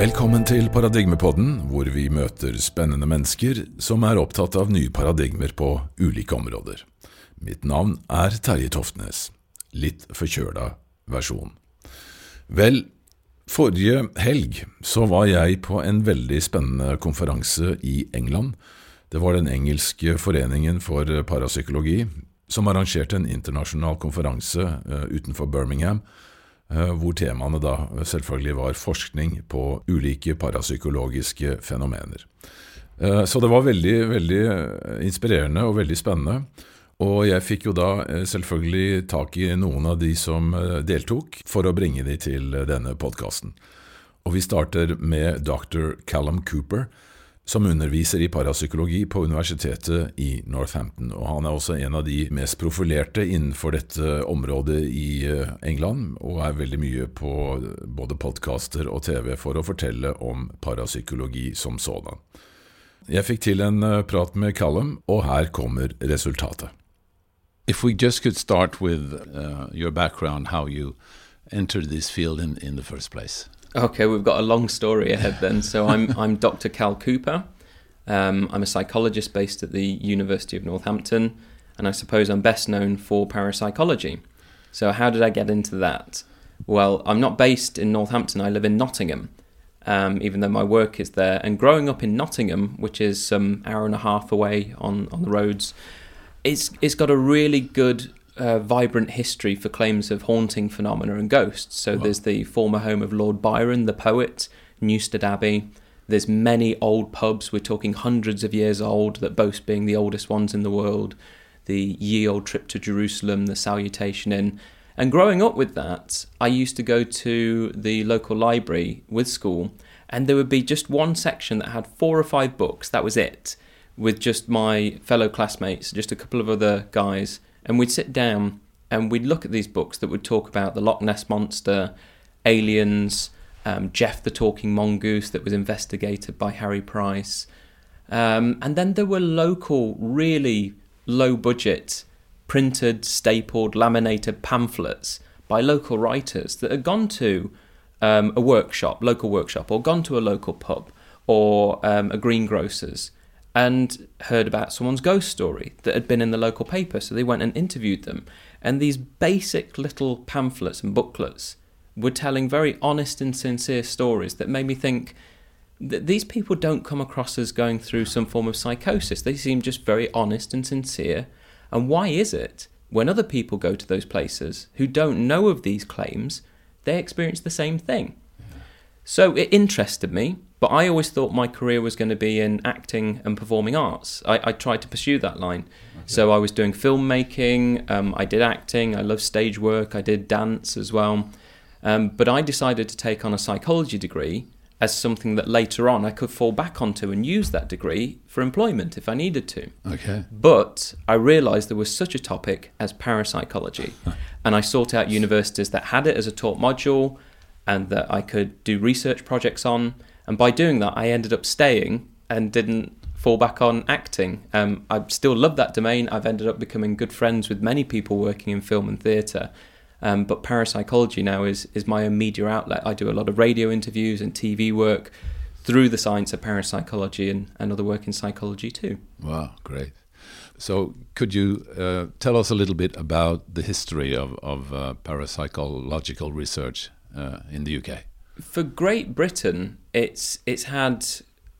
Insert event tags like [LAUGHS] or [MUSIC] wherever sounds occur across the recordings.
Velkommen til Paradigmepodden, hvor vi møter spennende mennesker som er opptatt av nye paradigmer på ulike områder. Mitt navn er Terje Toftnes. Litt forkjøla versjon. Vel, forrige helg så var jeg på en veldig spennende konferanse i England. Det var Den engelske foreningen for parapsykologi som arrangerte en internasjonal konferanse uh, utenfor Birmingham, hvor temaene da selvfølgelig var forskning på ulike parapsykologiske fenomener. Uh, så det var veldig, veldig inspirerende og veldig spennende. Og jeg fikk jo da selvfølgelig tak i noen av de som deltok, for å bringe de til denne podkasten. Og vi starter med dr. Callum Cooper, som underviser i parapsykologi på universitetet i Northampton. Og han er også en av de mest profilerte innenfor dette området i eh, England, og er veldig mye på både podkaster og TV for å fortelle om parapsykologi som sådan. Jeg fikk til en eh, prat med Callum, og her kommer resultatet. If we just could start with uh, your background, how you entered this field in, in the first place. Okay, we've got a long story ahead then. So [LAUGHS] I'm I'm Dr. Cal Cooper. Um, I'm a psychologist based at the University of Northampton, and I suppose I'm best known for parapsychology. So how did I get into that? Well, I'm not based in Northampton. I live in Nottingham, um, even though my work is there. And growing up in Nottingham, which is some hour and a half away on on the roads, it's it's got a really good uh, vibrant history for claims of haunting phenomena and ghosts. So wow. there's the former home of Lord Byron, the poet, Newstead Abbey. There's many old pubs, we're talking hundreds of years old, that boast being the oldest ones in the world. The ye old trip to Jerusalem, the Salutation Inn. And growing up with that, I used to go to the local library with school, and there would be just one section that had four or five books, that was it, with just my fellow classmates, just a couple of other guys and we'd sit down and we'd look at these books that would talk about the Loch Ness monster, aliens, um, Gef the talking mongoose that was investigated by Harry Price, um, and then there were local, really low budget, printed, stapled, laminated pamphlets by local writers that had gone to um, a workshop, local workshop, or gone to a local pub or um, a greengrocer's and heard about someone's ghost story that had been in the local paper. So they went and interviewed them. And these basic little pamphlets and booklets were telling very honest and sincere stories that made me think that these people don't come across as going through some form of psychosis. They seem just very honest and sincere. And why is it when other people go to those places who don't know of these claims, they experience the same thing? So it interested me. But I always thought my career was going to be in acting and performing arts. I, I tried to pursue that line. Okay. So I was doing filmmaking, um, I did acting, I love stage work, I did dance as well. Um, but I decided to take on a psychology degree as something that later on I could fall back onto and use that degree for employment if I needed to. Okay. But I realized there was such a topic as parapsychology. [LAUGHS] and I sought out universities that had it as a taught module and that I could do research projects on. And by doing that, I ended up staying and didn't fall back on acting. Um, I still love that domain. I've ended up becoming good friends with many people working in film and theatre. Um, but parapsychology now is is my own media outlet. I do a lot of radio interviews and TV work through the science of parapsychology and, and other work in psychology too. Wow, great. So, could you uh, tell us a little bit about the history of, of uh, parapsychological research uh, in the UK? For Great Britain, it's it's had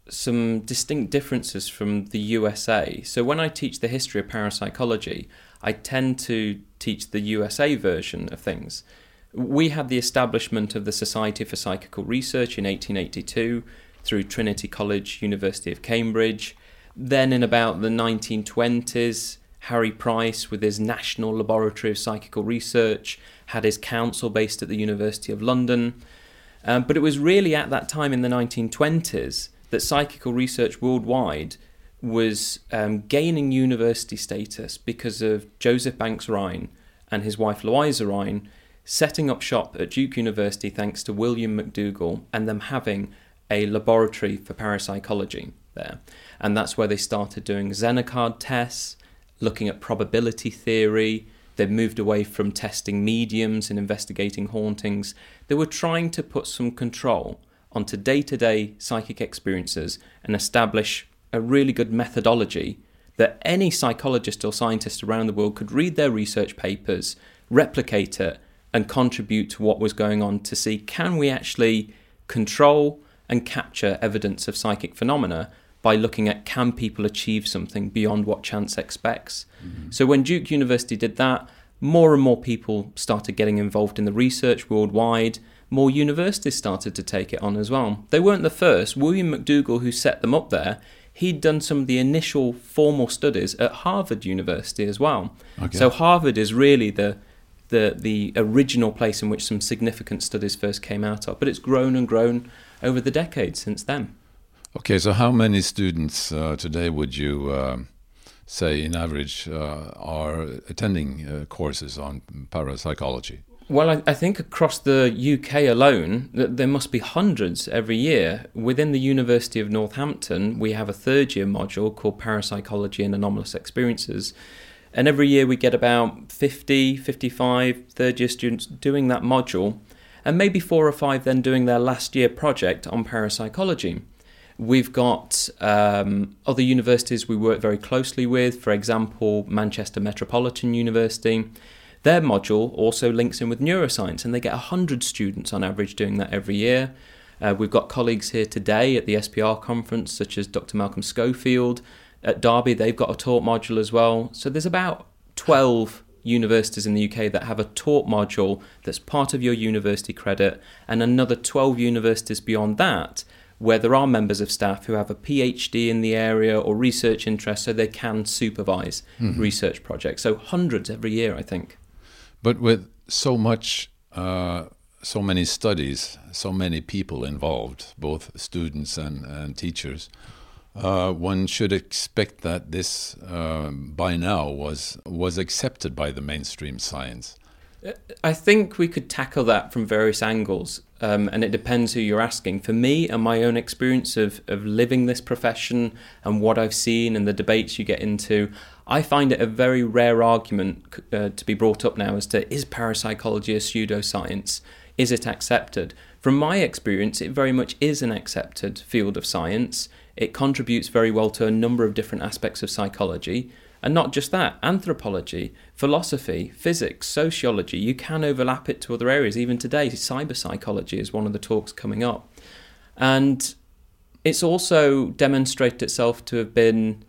some distinct differences from the USA. So when I teach the history of parapsychology, I tend to teach the USA version of things. We had the establishment of the Society for Psychical Research in 1882 through Trinity College, University of Cambridge. Then in about the 1920s, Harry Price, with his National Laboratory of Psychical Research, had his council based at the University of London. Um, but it was really at that time in the 1920s that psychical research worldwide was um, gaining university status because of Joseph Banks Rhine and his wife Louisa Rhine setting up shop at Duke University thanks to William McDougall and them having a laboratory for parapsychology there. And that's where they started doing Zener card tests, looking at probability theory, They've moved away from testing mediums and investigating hauntings. They were trying to put some control onto day to day psychic experiences and establish a really good methodology that any psychologist or scientist around the world could read their research papers, replicate it, and contribute to what was going on to see can we actually control and capture evidence of psychic phenomena by looking at can people achieve something beyond what chance expects. Mm-hmm. So when Duke University did that, more and more people started getting involved in the research worldwide. More universities started to take it on as well. They weren't the first. William McDougall, who set them up there, he'd done some of the initial formal studies at Harvard University as well. Okay. So Harvard is really the the the original place in which some significant studies first came out of, but it's grown and grown over the decades since then. Okay, so how many students uh, today would you uh, say, in average, uh, are attending uh, courses on parapsychology? Well, I, I, think across the UK alone, there must be hundreds every year. Within the University of Northampton, we have a third year module called Parapsychology and Anomalous Experiences. And every year we get about 50, 55 third year students doing that module, and maybe four or five then doing their last year project on parapsychology. We've got um, other universities we work very closely with, for example, Manchester Metropolitan University. Their module also links in with neuroscience, and they get 100 students on average doing that every year. Uh, we've got colleagues here today at the SPR conference, such as Dr. Malcolm Schofield. At Derby, they've got a taught module as well. So there's about 12 universities in the UK that have a taught module that's part of your university credit, and another 12 universities beyond that where there are members of staff who have a PhD in the area or research interest so they can supervise mm-hmm. research projects. So hundreds every year, I think. But with so much, uh, so many studies, so many people involved, both students and, and teachers, uh, one should expect that this uh, by now was was accepted by the mainstream science. I think we could tackle that from various angles, um, and it depends who you're asking. For me and my own experience of, of living this profession and what I've seen and the debates you get into, I find it a very rare argument uh, to be brought up now as to is parapsychology a pseudoscience? Is it accepted? From my experience, it very much is an accepted field of science. It contributes very well to a number of different aspects of psychology. And not just that, anthropology, philosophy, physics, sociology, you can overlap it to other areas. Even today, cyber psychology is one of the talks coming up. And it's also demonstrated itself to have been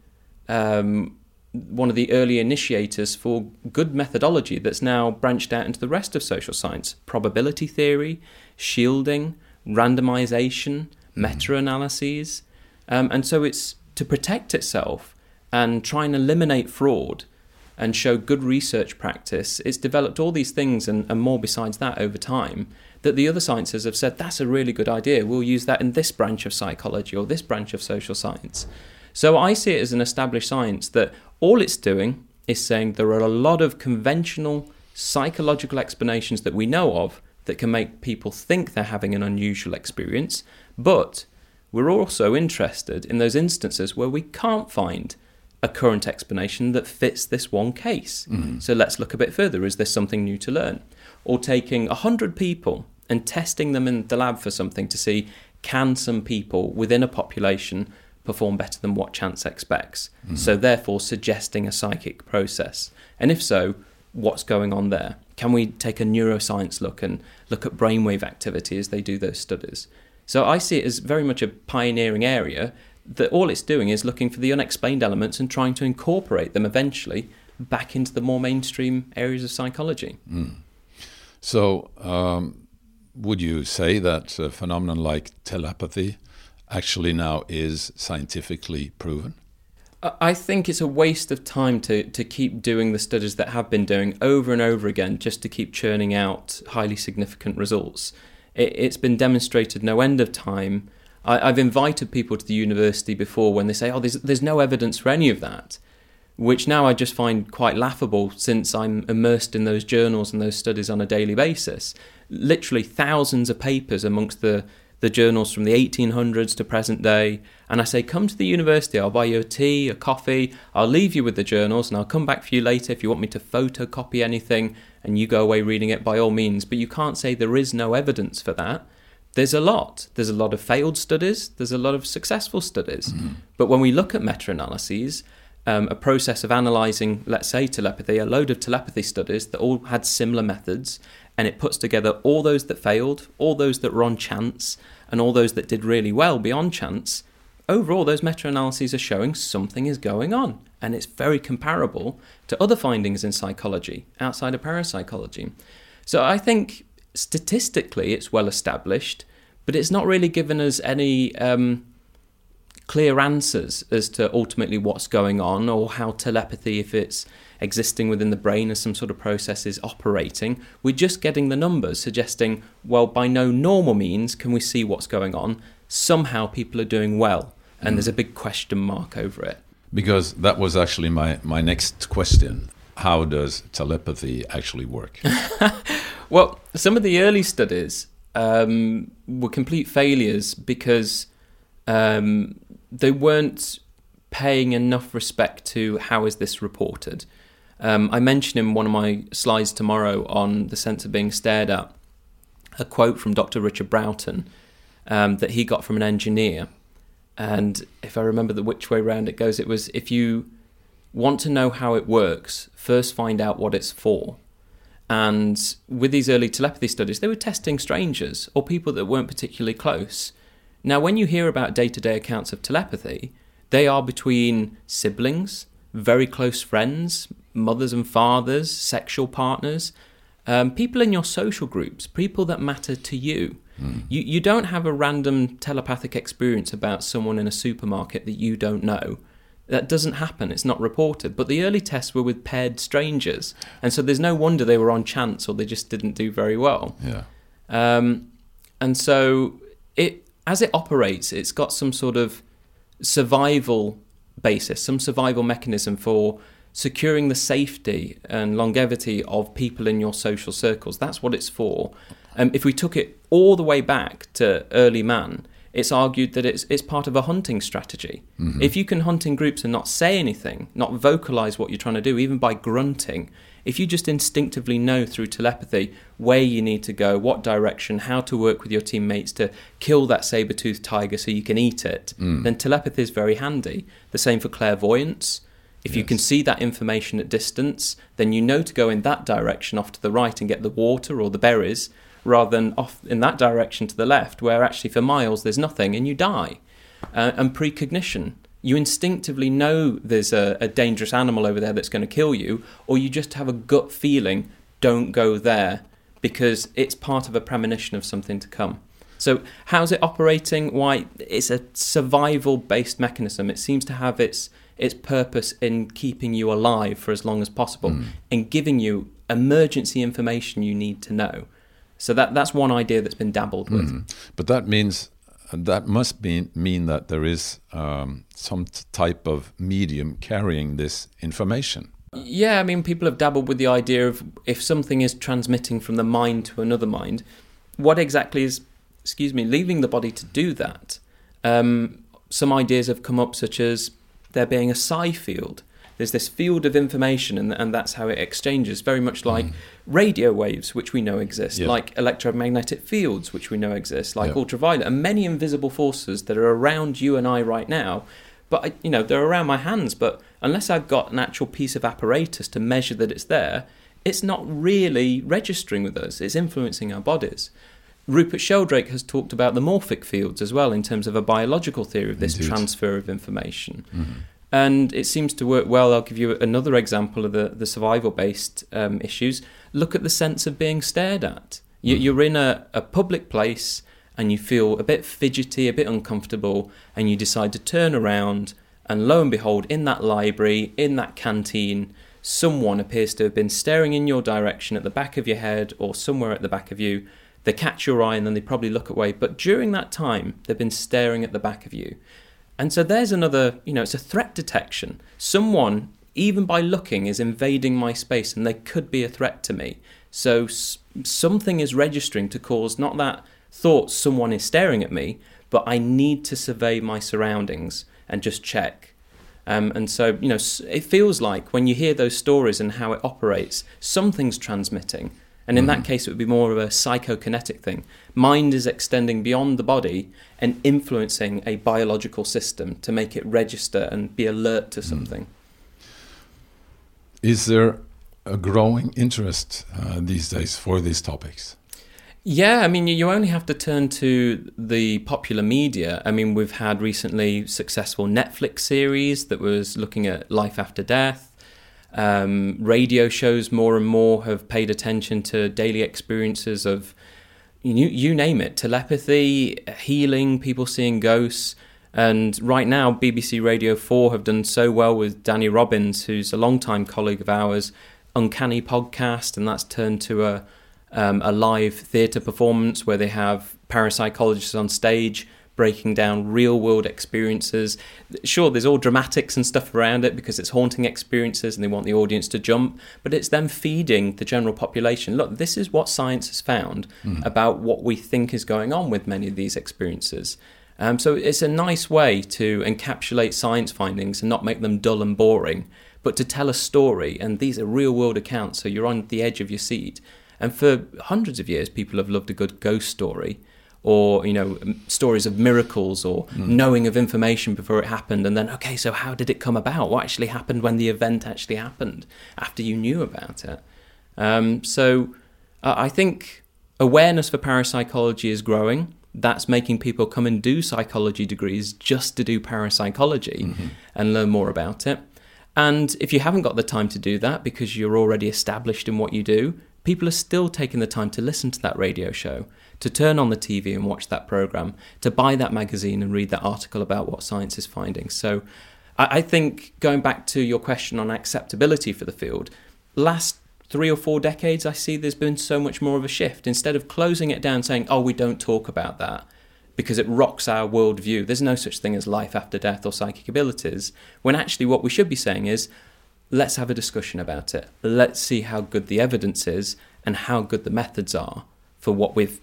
um, one of the early initiators for good methodology that's now branched out into the rest of social science probability theory, shielding, randomization, mm-hmm. meta analyses. Um, and so it's to protect itself and try and eliminate fraud and show good research practice, it's developed all these things and, and, more besides that over time that the other sciences have said that's a really good idea. We'll use that in this branch of psychology or this branch of social science. So I see it as an established science that all it's doing is saying there are a lot of conventional psychological explanations that we know of that can make people think they're having an unusual experience, but we're also interested in those instances where we can't find a current explanation that fits this one case. Mm. So let's look a bit further. Is there something new to learn? Or taking 100 people and testing them in the lab for something to see can some people within a population perform better than what chance expects? Mm. So, therefore, suggesting a psychic process. And if so, what's going on there? Can we take a neuroscience look and look at brainwave activity as they do those studies? So, I see it as very much a pioneering area that all it's doing is looking for the unexplained elements and trying to incorporate them eventually back into the more mainstream areas of psychology. Mm. So, um, would you say that a phenomenon like telepathy actually now is scientifically proven? I think it's a waste of time to, to keep doing the studies that have been doing over and over again just to keep churning out highly significant results. It, it's been demonstrated no end of time I, have invited people to the university before when they say, "Oh, there's there's no evidence for any of that," which now I just find quite laughable since I'm immersed in those journals and those studies on a daily basis. Literally thousands of papers amongst the the journals from the 1800s to present day. And I say, come to the university, I'll buy you a tea, a coffee, I'll leave you with the journals, and I'll come back for you later if you want me to photocopy anything and you go away reading it by all means. But you can't say there is no evidence for that There's a lot. There's a lot of failed studies. There's a lot of successful studies. But when we look at meta-analyses, um, a process of analysing, let's say, telepathy, a load of telepathy studies that all had similar methods, and it puts together all those that failed, all those that were on chance, and all those that did really well beyond chance. Overall, those meta analyses are showing something is going on, and it's very comparable to other findings in psychology outside of parapsychology. So I think statistically it's well established, but it's not really given us any um, clear answers as to ultimately what's going on or how telepathy, if it's existing within the brain as some sort of process, is operating. We're just getting the numbers suggesting, well, by no normal means can we see what's going on. Somehow people are doing well, and there's a big question mark over it. Because that was actually my, my next question. How does telepathy actually work? [LAUGHS] Well, some of the early studies um, were complete failures because um, they weren't paying enough respect to how is this reported. Um, I mentioned in one of my slides tomorrow on the sense of being stared at a quote from Dr. Richard Broughton um, that he got from an engineer. And if I remember the which way round it goes, it was if you want to know how it works, first find out what it's for. And with these early telepathy studies, they were testing strangers or people that weren't particularly close. Now, when you hear about day to day accounts of telepathy, they are between siblings, very close friends, mothers and fathers, sexual partners, um, people in your social groups, people that matter to you. You, you don't have a random telepathic experience about someone in a supermarket that you don't know. That doesn't happen. It's not reported. But the early tests were with paired strangers. And so there's no wonder they were on chance or they just didn't do very well. Yeah. Um, and so it as it operates, it's got some sort of survival basis, some survival mechanism for securing the safety and longevity of people in your social circles. That's what it's for. Um, if we took it all the way back to early man, it's argued that it's it's part of a hunting strategy. Mm-hmm. If you can hunt in groups and not say anything, not vocalize what you're trying to do, even by grunting, if you just instinctively know through telepathy where you need to go, what direction, how to work with your teammates to kill that saber-toothed tiger so you can eat it, mm. then telepathy is very handy. The same for clairvoyance. If you can see that information at distance, then you know to go in that direction off to the right and get the water or the berries, rather than off in that direction to the left, where actually for miles there's nothing and you die. Uh, and precognition. You instinctively know there's a, a dangerous animal over there that's going to kill you, or you just have a gut feeling, don't go there, because it's part of a premonition of something to come. So, how's it operating? Why, it's a survival based mechanism. It seems to have its, its purpose in keeping you alive for as long as possible and giving you emergency information you need to know. So, that, that's one idea that's been dabbled with. But that means that must be, mean that there is um, some t- type of medium carrying this information. Yeah, I mean, people have dabbled with the idea of if something is transmitting from the mind to another mind, what exactly is, excuse me, leaving the body to do that? Um, some ideas have come up, such as there being a psi field. There's this field of information, and, and that's how it exchanges, very much like mm. radio waves, which we know exist, Yeah. like electromagnetic fields, which we know exist, like Yeah. ultraviolet, and many invisible forces that are around you and I right now. But I- you know, they're around my hands. But unless I've got an actual piece of apparatus to measure that it's there, it's not really registering with us. It's influencing our bodies. Rupert Sheldrake has talked about the morphic fields as well in terms of a biological theory of this Indeed. transfer of information. Mm-hmm. And it seems to work well. I'll give you another example of the, the survival based um, issues. Look at the sense of being stared at. You, You're in a, a public place and you feel a bit fidgety, a bit uncomfortable, and you decide to turn around. And lo and behold, in that library, in that canteen, someone appears to have been staring in your direction at the back of your head or somewhere at the back of you. They catch your eye and then they probably look away. But during that time, they've been staring at the back of you. And so there's another, you know, it's a threat detection. Someone, even by looking, is invading my space and they could be a threat to me. So s- something is registering to cause not that thought someone is staring at me, but I need to survey my surroundings and just check. Um, and so, you know, it feels like when you hear those stories and how it operates, something's transmitting. And in that case, it would be more of a psychokinetic thing. Mind is extending beyond the body and influencing a biological system to make it register and be alert to something. Is there a growing interest uh, these days for these topics? Yeah, I mean, you only have to turn to the popular media. I mean, we've had recently successful Netflix series that was looking at life after death. Um, radio shows more and more have paid attention to daily experiences of you, you name it telepathy, healing, people seeing ghosts. And right now, BBC Radio 4 have done so well with Danny Robins, who's a long-time colleague of ours, Uncanny podcast, and that's turned to a um, a live theatre performance where they have parapsychologists on stage breaking down real world experiences. Sure, there's all dramatics and stuff around it because it's haunting experiences and they want the audience to jump, but it's them feeding the general population. Look, this is what science has found mm. about what we think is going on with many of these experiences. Um, so it's a nice way to encapsulate science findings and not make them dull and boring, but to tell a story. And these are real world accounts, so you're on the edge of your seat. And for hundreds of years, people have loved a good ghost story or you know stories of miracles or mm. knowing of information before it happened and then okay so how did it come about? What actually happened when the event actually happened after you knew about it? Um, so uh, i think awareness for parapsychology is growing. That's making people come and do psychology degrees just to do parapsychology mm-hmm. and learn more about it. And if you haven't got the time to do that because you're already established in what you do people are still taking the time to listen to that radio show, to turn on the TV and watch that program, to buy that magazine and read that article about what science is finding. So I think going back to your question on acceptability for the field, last three or four decades, I see there's been so much more of a shift. Instead of closing it down saying, oh, we don't talk about that because it rocks our worldview, there's no such thing as life after death or psychic abilities, when actually what we should be saying is, let's have a discussion about it. Let's see how good the evidence is and how good the methods are for what we've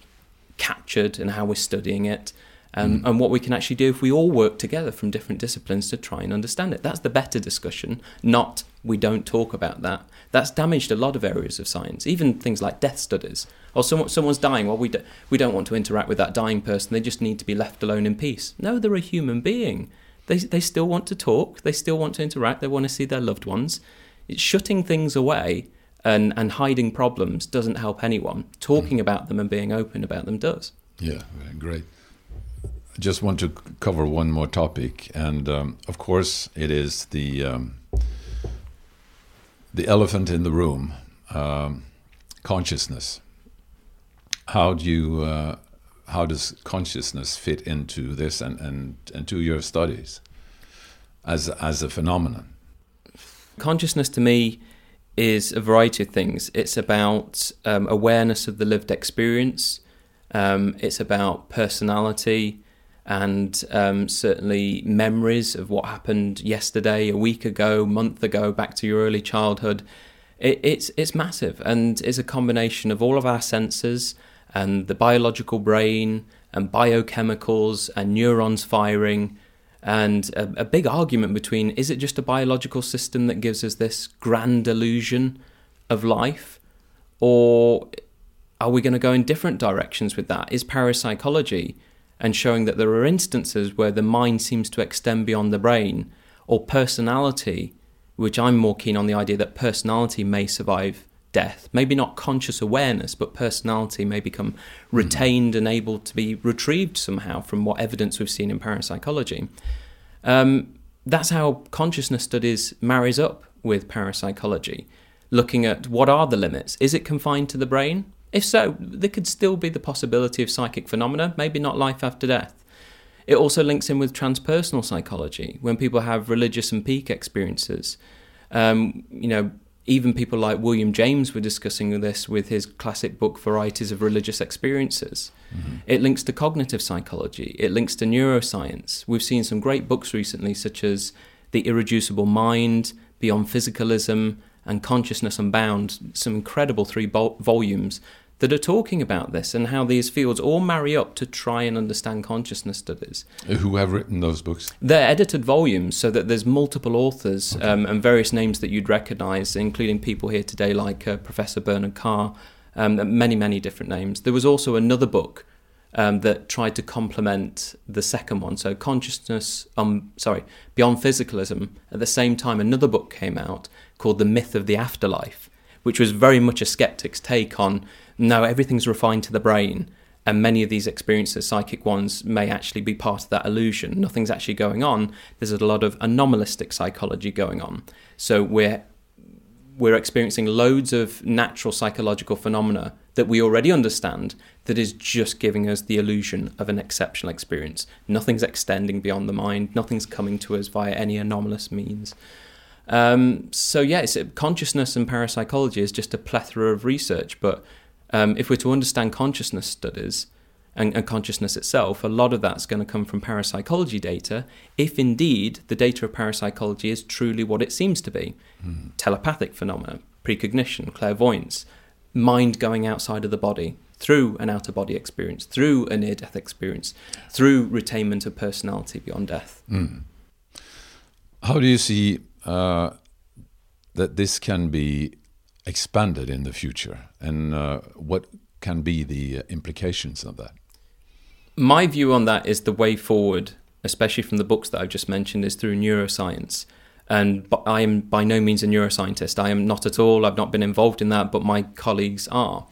captured and how we're studying it. Um, mm. And what we can actually do if we all work together from different disciplines to try and understand it. That's the better discussion, not we don't talk about that. That's damaged a lot of areas of science, even things like death studies. Or someone, someone's dying, well, we, do, we don't want to interact with that dying person, they just need to be left alone in peace. No, they're a human being. They, they still want to talk, they still want to interact, they want to see their loved ones. It's shutting things away and, and hiding problems doesn't help anyone. Talking mm. about them and being open about them does. Yeah, great. I just want to cover one more topic, and um, of course, it is the um, the elephant in the room, um, consciousness. How do you uh, how does consciousness fit into this and, and, and to your studies as, as a phenomenon? Consciousness to me is a variety of things. It's about um, awareness of the lived experience, um, it's about personality, and um, certainly memories of what happened yesterday, a week ago, month ago, back to your early childhood. It, it's it's massive, and it's a combination of all of our senses and the biological brain and biochemicals and neurons firing and a, a, big argument between is it just a biological system that gives us this grand illusion of life? Or are we going to go in different directions with that? Is parapsychology and showing that there are instances where the mind seems to extend beyond the brain or personality which i'm more keen on the idea that personality may survive death. Maybe not conscious awareness, but personality may become retained mm. and able to be retrieved somehow from what evidence we've seen in parapsychology. Um, that's how consciousness studies marries up with parapsychology, looking at what are the limits. Is it confined to the brain? If so, there could still be the possibility of psychic phenomena, maybe not life after death. It also links in with transpersonal psychology, when people have religious and peak experiences. Um, you know, even people like William James were discussing this with his classic book Varieties of Religious Experiences. Mm-hmm. It links to cognitive psychology, it links to neuroscience. We've seen some great books recently, such as The Irreducible Mind, Beyond Physicalism, and Consciousness Unbound, some incredible three volumes that are talking about this and how these fields all marry up to try and understand consciousness studies. Who have written those books? They're edited volumes, so that there's multiple authors okay. um, and various names that you'd recognise, including people here today like uh, Professor Bernard Carr. um, many, many different names. There was also another book um, that tried to complement the second one. So consciousness, um, sorry, beyond physicalism. At the same time, another book came out called The Myth of the Afterlife, which was very much a skeptic's take on no, everything's refined to the brain. And many of these experiences, psychic ones, may actually be part of that illusion. Nothing's actually going on. There's a lot of anomalistic psychology going on. So we're we're experiencing loads of natural psychological phenomena that we already understand that is just giving us the illusion of an exceptional experience. Nothing's extending beyond the mind, nothing's coming to us via any anomalous means. Um, so, yeah, consciousness and parapsychology is just a plethora of research. But um, if we're to understand consciousness studies, and, and, consciousness itself, a lot of that's going to come from parapsychology data, if indeed the data of parapsychology is truly what it seems to be mm. telepathic phenomena, precognition, clairvoyance, mind going outside of the body through an outer body experience, through a near death experience, through retainment of personality beyond death. Mm. How do you see uh, that this can be expanded in the future, and uh, what can be the implications of that? my view on that is the way forward, especially from the books that I've just mentioned, is through neuroscience. And I am by no means a neuroscientist. I am not at all. I've not been involved in that, but my colleagues are.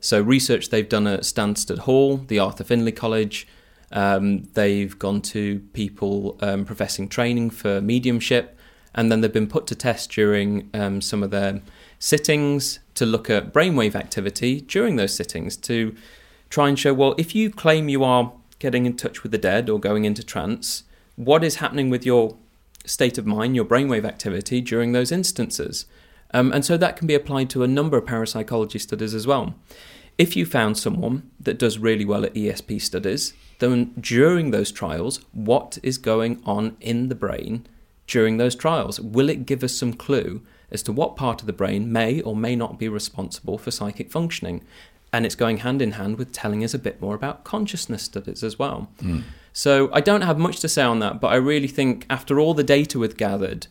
So, research they've done at Stansted Hall, the Arthur Findlay College, um, they've gone to people um, professing training for mediumship, and then they've been put to test during um, some of their sittings to look at brainwave activity during those sittings to try and show well, if you claim you are getting in touch with the dead or going into trance, what is happening with your state of mind, your brainwave activity during those instances? Um, and so that can be applied to a number of parapsychology studies as well. If you found someone that does really well at ESP studies, then during those trials, what is going on in the brain during those trials? Will it give us some clue as to what part of the brain may or may not be responsible for psychic functioning? and it's going hand in hand with telling us a bit more about consciousness studies as well. Mm. So I don't have much to say on that, but I really think after all the data we've gathered,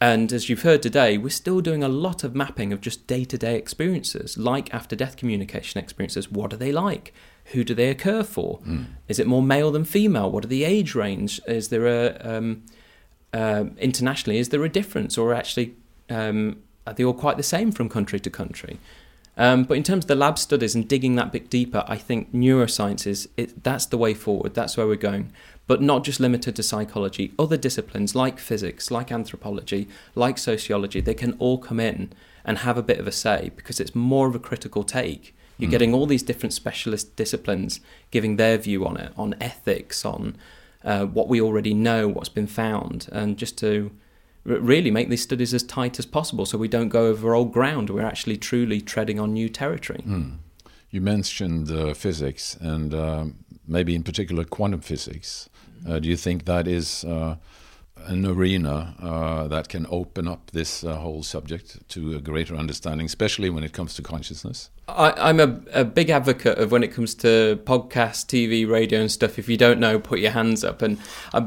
and as you've heard today, we're still doing a lot of mapping of just day to day experiences, like after death communication experiences. What are they like? Who do they occur for? Mm. Is it more male than female? What are the age range? Is there a um, uh, internationally? Is there a difference, or actually um, are they all quite the same from country to country? Um, but in terms of the lab studies and digging that bit deeper, I think neuroscience is it, that's the way forward. That's where we're going. But not just limited to psychology. Other disciplines like physics, like anthropology, like sociology, they can all come in and have a bit of a say because it's more of a critical take. You're mm. getting all these different specialist disciplines giving their view on it, on ethics, on uh, what we already know, what's been found, and just to really make these studies as tight as possible so we don't go over old ground. We're actually truly treading on new territory. Mm. You mentioned uh, physics and uh, maybe in particular quantum physics. Uh, do you think that is uh, an arena uh, that can open up this uh, whole subject to a greater understanding, especially when it comes to consciousness? I, am a, a, big advocate of when it comes to podcast, TV, radio, and stuff. If you don't know, put your hands up. And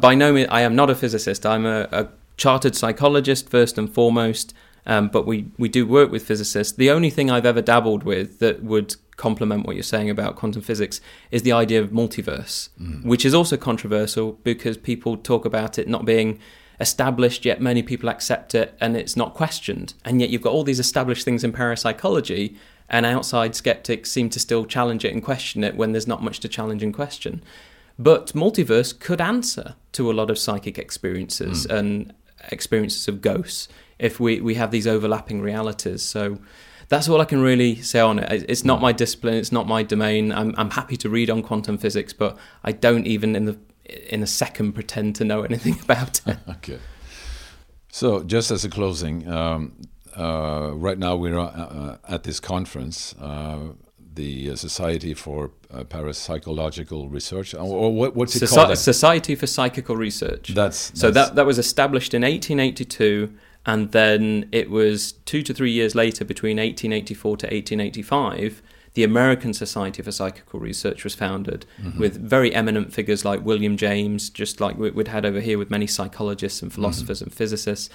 by no means, I am not a physicist. I'm a, a chartered psychologist first and foremost, um, but we, we do work with physicists. The only thing I've ever dabbled with that would complement what you're saying about quantum physics is the idea of multiverse, mm. which is also controversial because people talk about it not being established yet many people accept it and it's not questioned and yet you've got all these established things in parapsychology and outside skeptics seem to still challenge it and question it when there's not much to challenge and question but multiverse could answer to a lot of psychic experiences mm. and experiences of ghosts if we, we have these overlapping realities. So that's all I can really say on it. It's not my discipline, it's not my domain. I'm, I'm happy to read on quantum physics, but I don't even in the in a second pretend to know anything [LAUGHS] about it. [LAUGHS] okay. So just as a closing, um, uh, right now we're uh, uh at this conference. Uh, the uh, Society for uh, Parapsychological Research, or what, what's it Soci- called? Society for Psychical Research. That's, that's, so that that was established in 1882, and then it was two to three years later, between 1884 to 1885. The American Society for Psychical Research was founded mm-hmm. with very eminent figures like William James, just like we'd had over here with many psychologists and philosophers mm-hmm. and physicists.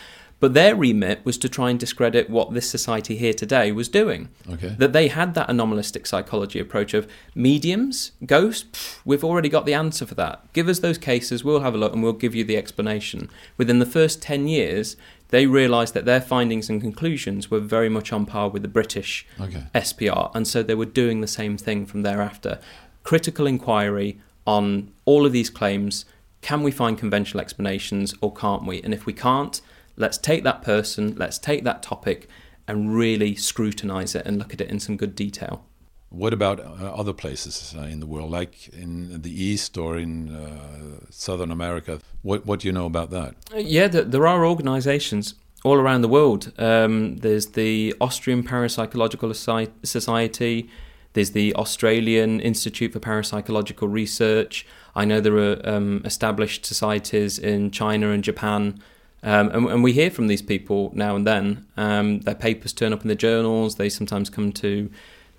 But their remit was to try and discredit what this society here today was doing. Okay. That they had that anomalistic psychology approach of mediums, ghosts, pff, we've already got the answer for that. Give us those cases, we'll have a look and we'll give you the explanation. Within the first 10 years, they realised that their findings and conclusions were very much on par with the British Okay. SPR, and so they were doing the same thing from thereafter. Critical inquiry on all of these claims can we find conventional explanations or can't we? And if we can't, let's take that person, let's take that topic, and really scrutinize it and look at it in some good detail. What about uh, other places uh, in the world, like in the East or in uh, Southern America? What What do you know about that? Uh, Yeah, there, there are organisations all around the world. Um, there's the Austrian Parapsychological Society. There's the Australian Institute for Parapsychological Research. I know there are um, established societies in China and Japan. Um, and, and we hear from these people now and then. Um, their papers turn up in the journals. They sometimes come to,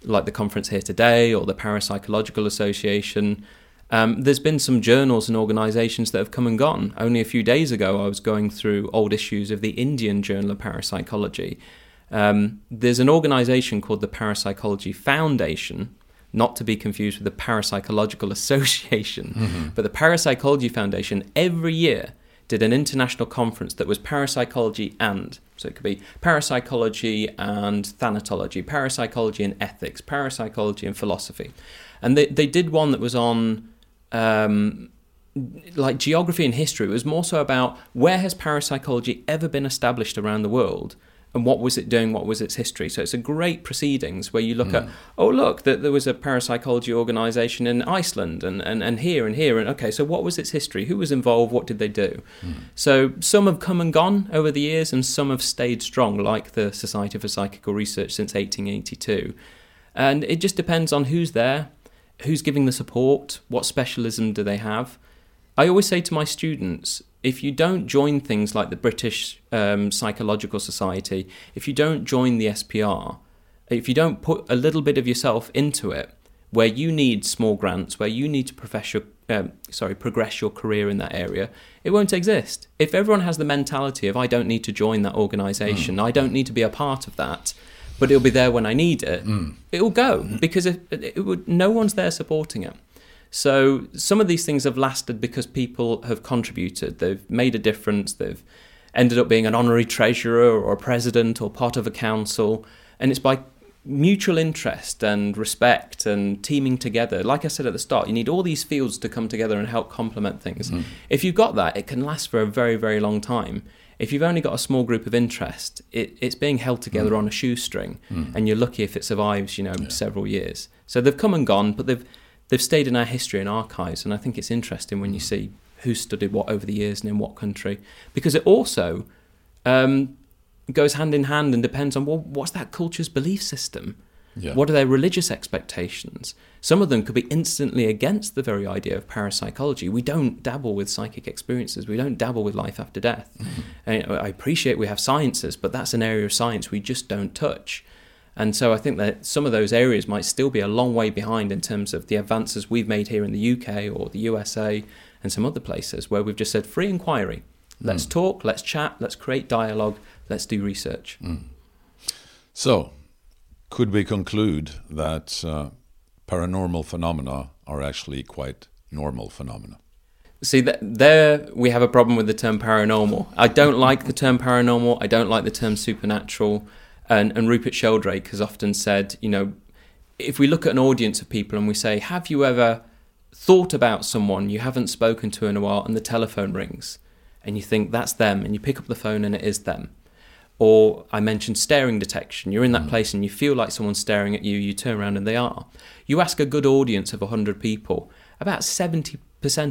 like the conference here today or the Parapsychological Association. Um, there's been some journals and organisations that have come and gone. Only a few days ago, I was going through old issues of the Indian Journal of Parapsychology. Um, there's an organisation called the Parapsychology Foundation, not to be confused with the Parapsychological [LAUGHS] Association, but the Parapsychology Foundation every year did an international conference that was parapsychology and so it could be parapsychology and thanatology, parapsychology and ethics, parapsychology and philosophy, and they they did one that was on um, like geography and history. It was more so about where has parapsychology ever been established around the world. And what was it doing? What was its history? So it's a great proceedings where you look at, hmm. oh look, that there was a parapsychology organisation in Iceland and, and, and here and here and okay, so what was its history? Who was involved? What did they do? Hmm. So some have come and gone over the years, and some have stayed strong, like the Society for Psychical Research since 1882. And it just depends on who's there, who's giving the support, what specialism do they have. I always say to my students, if you don't join things like the British um, Psychological Society, if you don't join the SPR, if you don't put a little bit of yourself into it, where you need small grants, where you need to profess your, um, sorry, progress your career in that area, it won't exist. If everyone has the mentality of I don't need to join that organisation, I don't need to be a part of that, but it'll be there when I need it, it'll go because it, it would, no one's there supporting it. So some of these things have lasted because people have contributed. They've made a difference. They've ended up being an honorary treasurer or a president or part of a council, and it's by mutual interest and respect and teaming together. Like I said at the start, you need all these fields to come together and help complement things. Mm-hmm. If you've got that, it can last for a very, very long time. If you've only got a small group of interest, it, it's being held together mm. on a shoestring, mm. and you're lucky if it survives, you know, several years. So they've come and gone, but they've they've stayed in our history and archives, and I think it's interesting when you see who studied what over the years and in what country, because it also um, goes hand in hand and depends on well, what's that culture's belief system. Yeah. What are their religious expectations? Some of them could be instantly against the very idea of parapsychology. We don't dabble with psychic experiences. We don't dabble with life after death. And I appreciate we have sciences, but that's an area of science we just don't touch. And so I think that some of those areas might still be a long way behind in terms of the advances we've made here in the UK or the USA and some other places where we've just said free inquiry. Let's talk, let's chat, let's create dialogue, let's do research. So, could we conclude that uh, paranormal phenomena are actually quite normal phenomena? See, th- there we have a problem with the term paranormal. I don't like the term paranormal. I don't like the term supernatural. And, and Rupert Sheldrake has often said, you know, if we look at an audience of people and we say, have you ever thought about someone you haven't spoken to in a while and the telephone rings and you think that's them and you pick up the phone and it is them? Or I mentioned staring detection. You're in that mm. place and you feel like someone's staring at you, you turn around and they are. You ask a good audience of 100 people, about 70%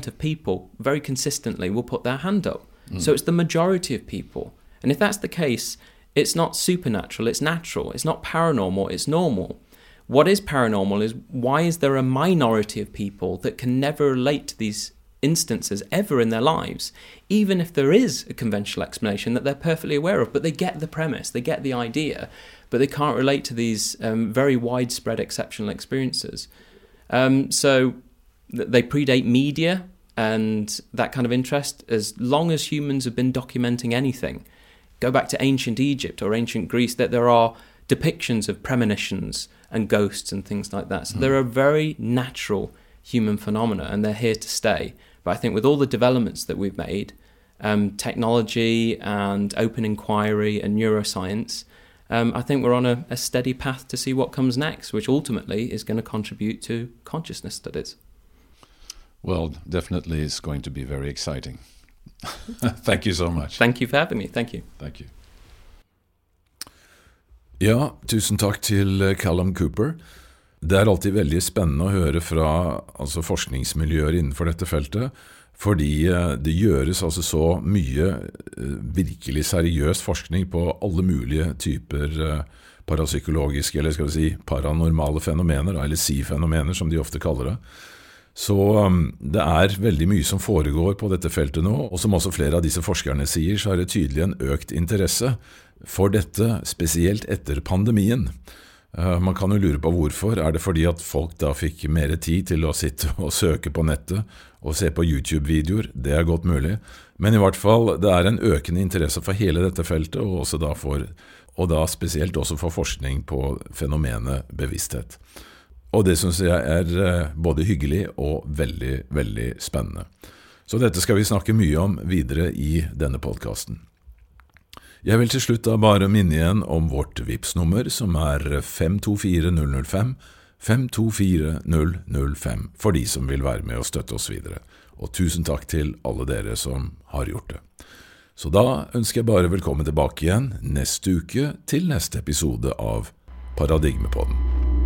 of people very consistently will put their hand up. Mm. So it's the majority of people. And if that's the case, it's not supernatural, it's natural. It's not paranormal, it's normal. What is paranormal is why is there a minority of people that can never relate to these instances ever in their lives, even if there is a conventional explanation that they're perfectly aware of, but they get the premise, they get the idea, but they can't relate to these um, very widespread exceptional experiences. Um, so th- they predate media and that kind of interest. As long as humans have been documenting anything, go back to ancient Egypt or ancient Greece, that there are depictions of premonitions and ghosts and things like that. So mm. there are very natural human phenomena and they're here to stay. But I think with all the developments that we've made, um, technology and open inquiry and neuroscience, um, I think we're on a, a steady path to see what comes next, which ultimately is going to contribute to consciousness studies. Well, definitely it's going to be very exciting. [LAUGHS] Thank you so much. Thank you for having me. Thank you. Thank you. Ja, tusen takk til eh, Callum Cooper. Det er alltid veldig spennende å høre fra altså forskningsmiljøer innenfor dette feltet, fordi eh, det gjøres altså så mye eh, virkelig seriøs forskning på alle mulige typer parapsykologiske, eller skal vi si paranormale fenomener, eller si-fenomener som de ofte kaller det. Så um, det er veldig mye som foregår på dette feltet nå, og som også flere av disse forskerne sier, så er det tydelig en økt interesse for dette, spesielt etter pandemien. Uh, man kan jo lure på hvorfor. Er det fordi at folk da fikk mer tid til å sitte og søke på nettet og se på YouTube-videoer? Det er godt mulig. Men i hvert fall, det er en økende interesse for hele dette feltet, og, da for, og da spesielt også for forskning på fenomenet bevissthet. Og det syns jeg er eh, både hyggelig og veldig, veldig spennende. Så dette skal vi snakke mye om videre i denne podkasten. Jeg vil til slutt da bare minne igjen om vårt vips nummer som er 524005, 524005, for de som vil være med og støtte oss videre. Og tusen takk til alle dere som har gjort det. Så da ønsker jeg bare velkommen tilbake igjen neste uke til neste episode av Paradigmepodden.